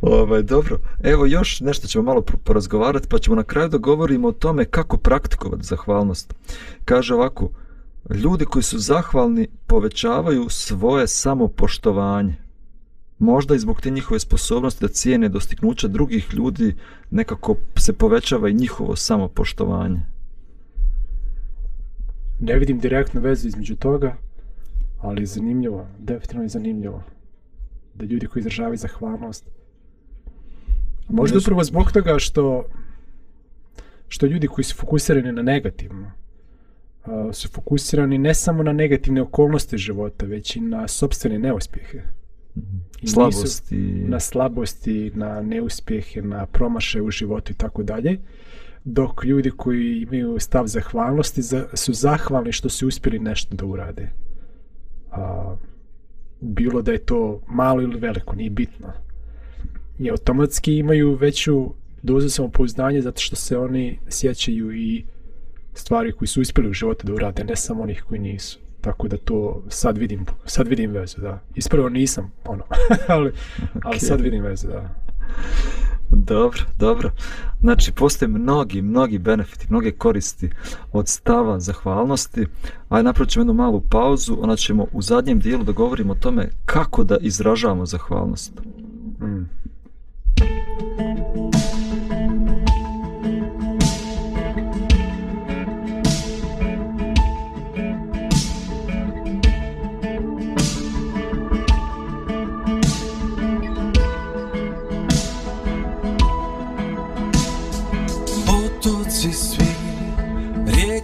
Ovaj, dobro, evo još nešto ćemo malo porazgovarati, pa ćemo na kraju da govorimo o tome kako praktikovati zahvalnost. Kaže ovako, ljudi koji su zahvalni povećavaju svoje samopoštovanje možda i zbog te njihove sposobnosti da cijene dostignuća drugih ljudi nekako se povećava i njihovo samopoštovanje. Ne vidim direktnu vezu između toga, ali je zanimljivo, definitivno je zanimljivo da ljudi koji izražavaju zahvalnost možda upravo zbog toga što što ljudi koji su fokusirani na negativno su fokusirani ne samo na negativne okolnosti života, već i na sobstvene neuspjehe slabosti. Na slabosti, na neuspjehe, na promaše u životu i tako dalje. Dok ljudi koji imaju stav zahvalnosti za, su zahvalni što su uspjeli nešto da urade. A, bilo da je to malo ili veliko, nije bitno. I automatski imaju veću dozu samopouzdanja zato što se oni sjećaju i stvari koji su uspjeli u životu da urade, ne samo onih koji nisu tako da to sad vidim sad vidim vezu da ispravo nisam ono ali okay. ali sad vidim vezu da Dobro, dobro. Znači, postoje mnogi, mnogi benefiti, mnoge koristi od stava zahvalnosti. Ajde, napravit ćemo jednu malu pauzu, onda ćemo u zadnjem dijelu da govorimo o tome kako da izražavamo zahvalnost. Mm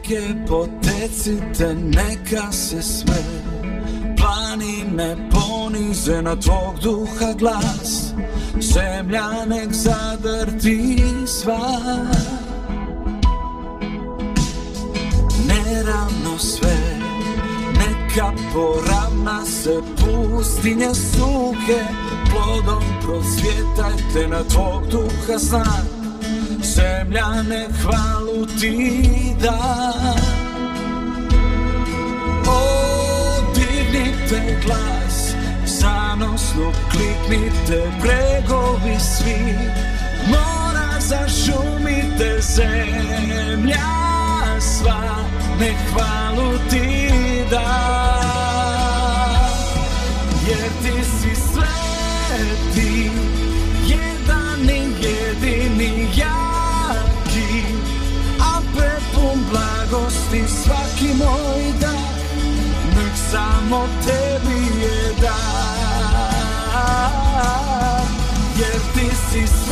rijeke potecite, neka se sve. Planine ponize na tvog duha glas, zemlja nek zadrti sva. Neravno sve, neka poravna se pustinje suhe, plodom prosvjetajte na tvog duha znak zemlja nek hvalu ti da. O, dignite glas, zanosno kliknite bregovi svi. Mora zašumite zemlja sva, ne hvalu ti da. Jer ti si sveti, jedan i jedini ja blagosti svaki moj dan Nek samo tebi ti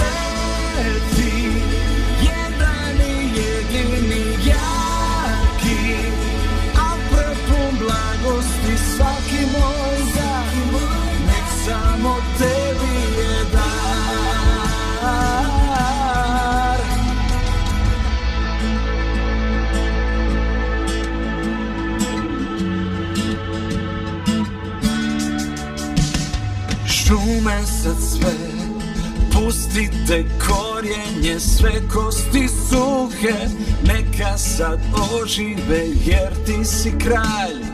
Pustite korjenje, sve kosti suhe Neka sad ožive jer ti si kralj.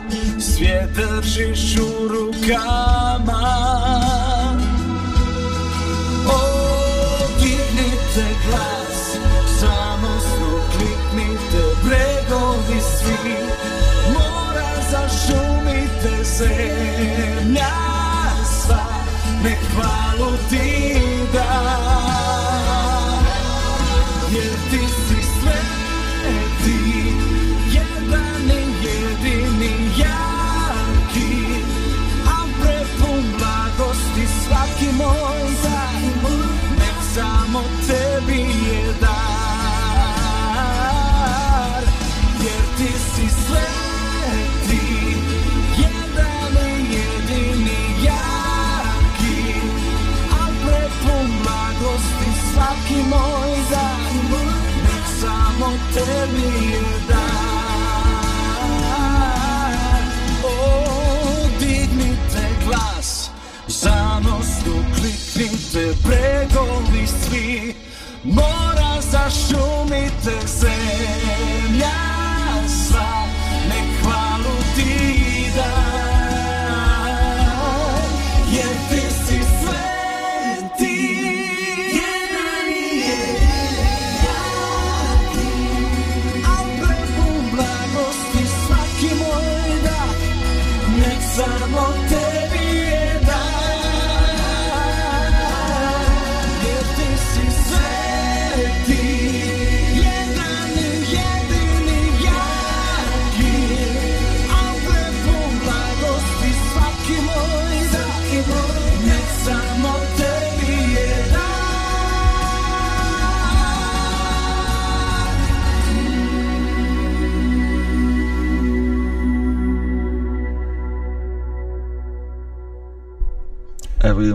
Svijet držiš u rukama. O, dignite glas Samosno kliknite bregovi svi. Mora zašumite zemlja nek hvalu ti kliknite svi Mora zašumite zemlja.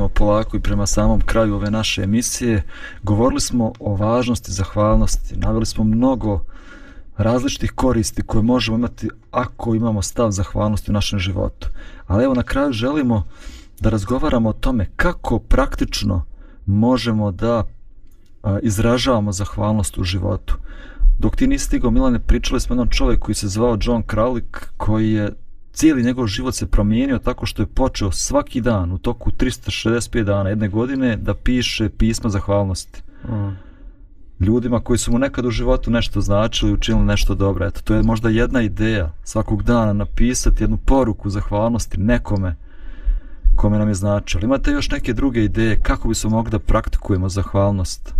Krećemo polako i prema samom kraju ove naše emisije. Govorili smo o važnosti zahvalnosti, naveli smo mnogo različitih koristi koje možemo imati ako imamo stav zahvalnosti u našem životu. Ali evo na kraju želimo da razgovaramo o tome kako praktično možemo da a, izražavamo zahvalnost u životu. Dok ti nisi stigao, Milane, pričali smo jednom čovjeku koji se zvao John Kralik, koji je cijeli njegov život se promijenio tako što je počeo svaki dan u toku 365 dana jedne godine da piše pisma zahvalnosti. Mm. ljudima koji su mu nekad u životu nešto značili, učinili nešto dobro. Eto, to je možda jedna ideja svakog dana napisati jednu poruku zahvalnosti nekome kome nam je značilo. Imate još neke druge ideje kako bi se mogli da praktikujemo zahvalnost?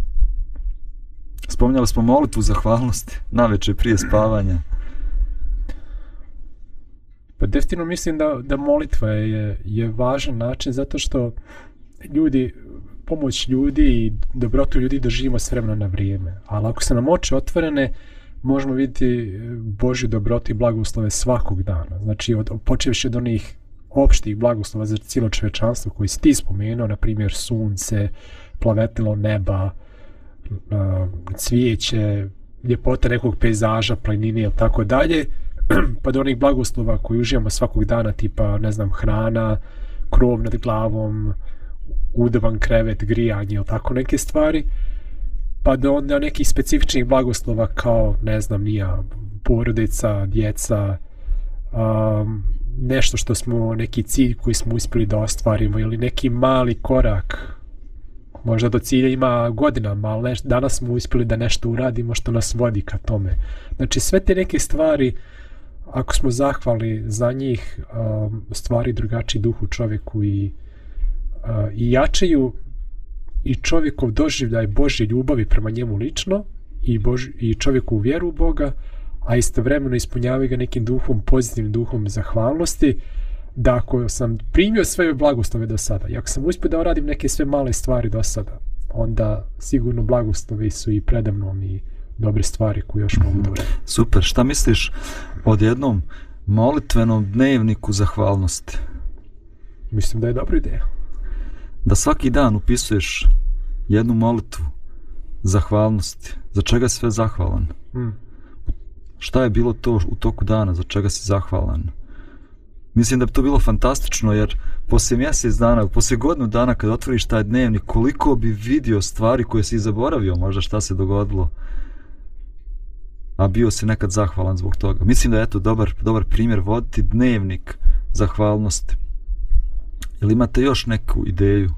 Spominjali smo molitvu zahvalnosti na večer prije spavanja. Pa definitivno mislim da, da molitva je, je važan način zato što ljudi, pomoć ljudi i dobrotu ljudi doživimo s vremena na vrijeme. Ali ako se nam oči otvorene, možemo vidjeti e, Božju dobrotu i blagoslove svakog dana. Znači, od, počevši od onih opštih blagoslova za cijelo čovečanstvo koji si ti spomenuo, na primjer sunce, plavetilo neba, e, cvijeće, ljepota nekog pejzaža, planine ili tako dalje, pa do onih blagoslova koji uživamo svakog dana, tipa, ne znam, hrana, krov nad glavom, udovan krevet, grijanje ili tako neke stvari, pa do onda nekih specifičnih blagoslova kao, ne znam, nija, porodica, djeca, um, nešto što smo, neki cilj koji smo uspjeli da ostvarimo ili neki mali korak možda do cilja ima godinama, ali neš, danas smo uspjeli da nešto uradimo što nas vodi ka tome. Znači sve te neke stvari, ako smo zahvali za njih, um, stvari drugačiji duh u čovjeku i, uh, i jačaju i čovjekov doživljaj Božje ljubavi prema njemu lično i, Bož, i čovjeku u vjeru u Boga, a istovremeno ispunjavaju ga nekim duhom, pozitivnim duhom zahvalnosti, da ako sam primio sve blagoslove do sada, i ako sam uspio da uradim neke sve male stvari do sada, onda sigurno blagoslovi su i predamnom i dobre stvari koje još mogu da uradim. Super, šta misliš od jednom molitvenom dnevniku zahvalnosti? Mislim da je dobra ideja. Da svaki dan upisuješ jednu molitvu zahvalnosti, za čega si sve zahvalan? Hmm. Šta je bilo to u toku dana, za čega si zahvalan? Mislim da bi to bilo fantastično, jer poslije mjesec dana, poslije godinu dana kad otvoriš taj dnevnik, koliko bi vidio stvari koje si zaboravio, možda šta se dogodilo, a bio se nekad zahvalan zbog toga. Mislim da je to dobar, dobar primjer voditi dnevnik zahvalnosti. Ili imate još neku ideju?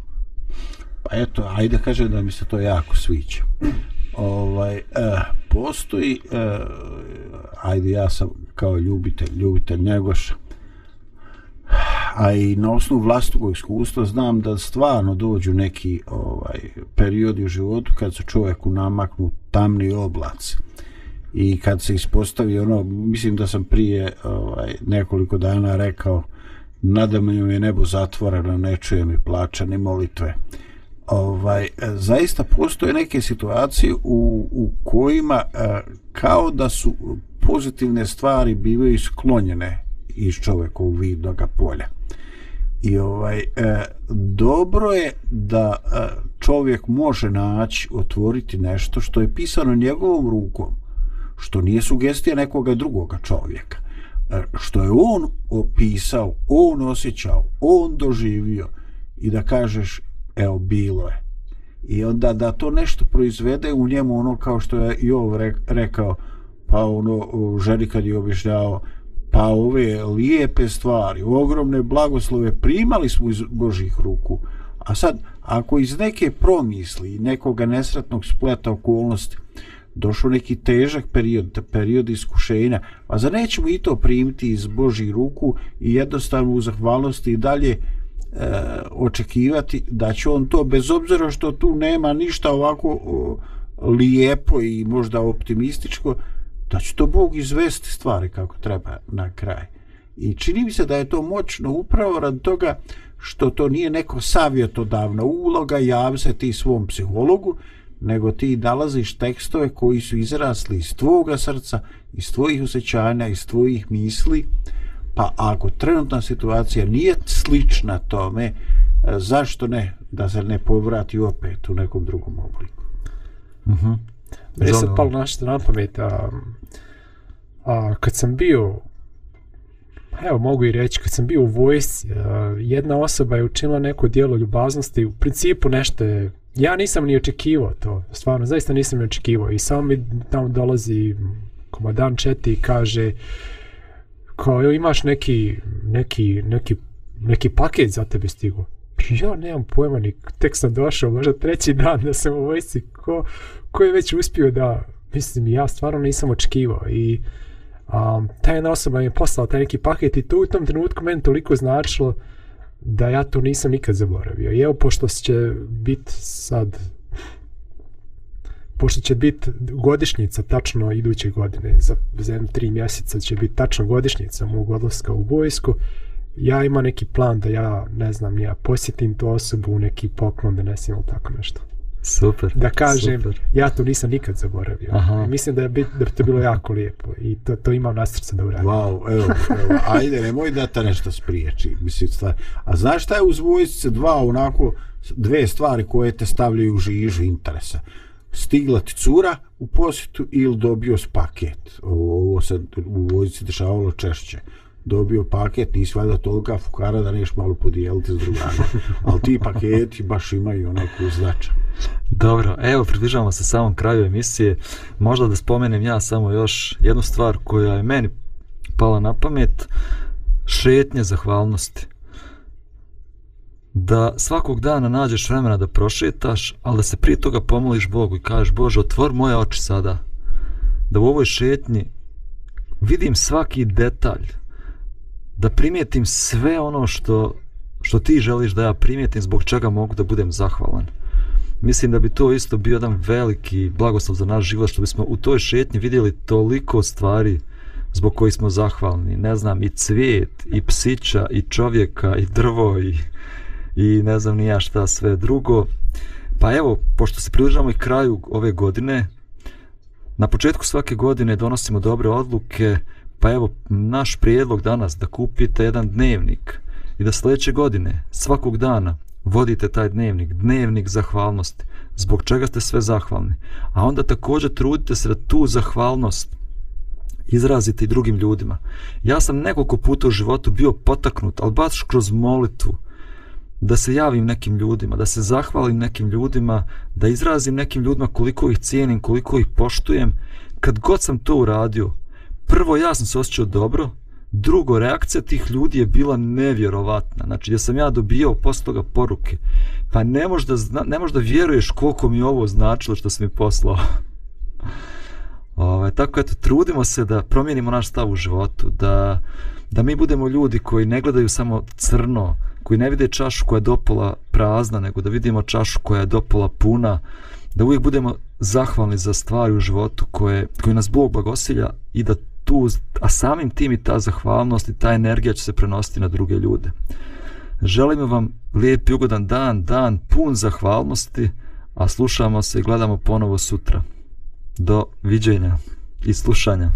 Pa eto, ajde kažem da mi se to jako sviđa. Ovaj, eh, postoji, eh, ajde ja sam kao ljubitelj, ljubitelj Njegoša, a i na osnovu vlastnog iskustva znam da stvarno dođu neki ovaj periodi u životu kad se čovjeku namaknu tamni oblaci i kad se ispostavi ono, mislim da sam prije ovaj, nekoliko dana rekao nada je nebo zatvoreno, ne čuje mi plaća ni molitve. Ovaj, zaista postoje neke situacije u, u kojima e, kao da su pozitivne stvari bivaju sklonjene iz čovjekovog vidnog polja. I ovaj e, dobro je da e, čovjek može naći, otvoriti nešto što je pisano njegovom rukom, što nije sugestija nekoga drugoga čovjeka, e, što je on opisao, on osjećao, on doživio i da kažeš, evo, bilo je. I onda da to nešto proizvede u njemu ono kao što je i rekao, pa ono, ženi kad je objašnjavao, pa ove lijepe stvari, ogromne blagoslove primali smo iz Božih ruku. A sad, ako iz neke promisli i nekoga nesretnog spleta okolnosti došao neki težak period, period iskušenja, a za nećemo i to primiti iz Božih ruku i jednostavno u zahvalnosti i dalje e, očekivati da će on to, bez obzira što tu nema ništa ovako o, lijepo i možda optimističko, da će to Bog izvesti stvari kako treba na kraj. I čini mi se da je to moćno upravo rad toga što to nije neko savjetodavna uloga, javi se ti svom psihologu, nego ti nalaziš tekstove koji su izrasli iz tvoga srca, iz tvojih osjećanja, iz tvojih misli, pa ako trenutna situacija nije slična tome, zašto ne da se ne povrati opet u nekom drugom obliku? Mhm. Uh Meni se palo nešto na pamet, a, a kad sam bio, evo mogu i reći, kad sam bio u vojsci, a, jedna osoba je učinila neko dijelo ljubaznosti, u principu nešto je, ja nisam ni očekivao to, stvarno, zaista nisam ni očekivao. I samo mi tamo dolazi komadan Četi i kaže, kao imaš neki, neki, neki, neki paket za tebe stigo. ja nemam pojma ni, tek sam došao, možda treći dan da sam u vojsci, ko, ko je već uspio da, mislim, ja stvarno nisam očekivao. I um, ta jedna osoba mi je poslala taj neki paket i to u tom trenutku meni toliko značilo da ja to nisam nikad zaboravio. I evo, pošto će biti sad pošto će biti godišnjica tačno iduće godine, za, za jedno tri mjeseca će biti tačno godišnjica mog odlaska u vojsku, ja imam neki plan da ja, ne znam, ja posjetim tu osobu u neki poklon, da ne ili tako nešto. Super. Da kažem, super. ja to nisam nikad zaboravio. Aha. Mislim da je, bit, da bi to bilo jako lijepo i to, to imam na srce da uradim. Wow, evo, evo, ajde, nemoj da te nešto spriječi. Mislim, stvar. A znaš šta je uz vojsce dva onako, dve stvari koje te stavljaju u žižu interesa? Stigla ti cura u posjetu ili dobio s paket. Ovo, ovo se u vojsci dešavalo češće dobio paket, nisi valjda tolika fukara da neš malo podijeliti s drugama. Ali ti paketi baš imaju onako značaj. Dobro, evo, približavamo se samom kraju emisije. Možda da spomenem ja samo još jednu stvar koja je meni pala na pamet. Šetnje zahvalnosti. Da svakog dana nađeš vremena da prošetaš, ali da se prije toga pomoliš Bogu i kažeš Bože, otvor moje oči sada. Da u ovoj šetnji vidim svaki detalj. Da primijetim sve ono što, što ti želiš da ja primijetim, zbog čega mogu da budem zahvalan mislim da bi to isto bio jedan veliki blagoslov za naš život, što bismo u toj šetnji vidjeli toliko stvari zbog koji smo zahvalni. Ne znam, i cvijet, i psića, i čovjeka, i drvo, i, i ne znam ni ja šta sve drugo. Pa evo, pošto se približamo i kraju ove godine, na početku svake godine donosimo dobre odluke, pa evo, naš prijedlog danas da kupite jedan dnevnik i da sljedeće godine, svakog dana, vodite taj dnevnik, dnevnik zahvalnosti, zbog čega ste sve zahvalni. A onda također trudite se da tu zahvalnost izrazite i drugim ljudima. Ja sam nekoliko puta u životu bio potaknut, ali baš kroz molitvu, da se javim nekim ljudima, da se zahvalim nekim ljudima, da izrazim nekim ljudima koliko ih cijenim, koliko ih poštujem. Kad god sam to uradio, prvo ja sam se osjećao dobro, Drugo, reakcija tih ljudi je bila nevjerovatna. Znači, gdje sam ja dobio posle toga poruke, pa ne možda, zna, ne možda vjeruješ koliko mi ovo značilo što sam mi poslao. Ove, ovaj, tako eto, trudimo se da promijenimo naš stav u životu, da, da mi budemo ljudi koji ne gledaju samo crno, koji ne vide čašu koja je dopola prazna, nego da vidimo čašu koja je dopola puna, da uvijek budemo zahvalni za stvari u životu koje, koje nas Bog blagosilja i da tu, a samim tim i ta zahvalnost i ta energija će se prenositi na druge ljude. Želim vam lijep i ugodan dan, dan pun zahvalnosti, a slušamo se i gledamo ponovo sutra. Do viđenja i slušanja.